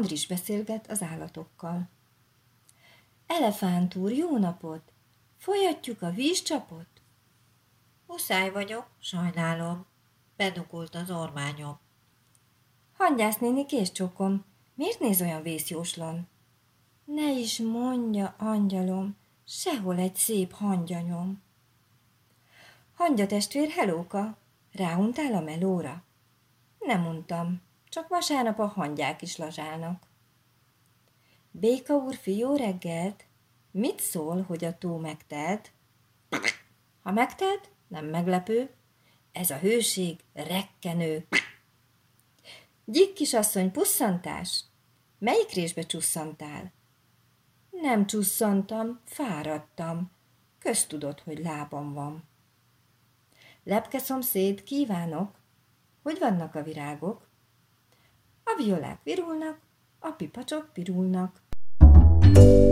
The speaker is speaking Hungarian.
Andris beszélget az állatokkal. Elefánt úr, jó napot! Folyatjuk a vízcsapot? Muszáj vagyok, sajnálom. Bedukult az ormányom. Hangyász néni csokom. miért néz olyan vészjóslan? Ne is mondja, angyalom, sehol egy szép hangyanyom. Hangya testvér, helóka, ráuntál a melóra? Nem untam, csak vasárnap a hangyák is lazsálnak. Béka úr fiú reggelt, mit szól, hogy a tó megtelt? Ha megtelt, nem meglepő, ez a hőség rekkenő. Gyik kisasszony, pusszantás? Melyik résbe csusszantál? Nem csusszantam, fáradtam. Köztudott, hogy lábam van. Lepke szomszéd, kívánok! Hogy vannak a virágok? A violák virulnak, a pipacsok pirulnak. thank you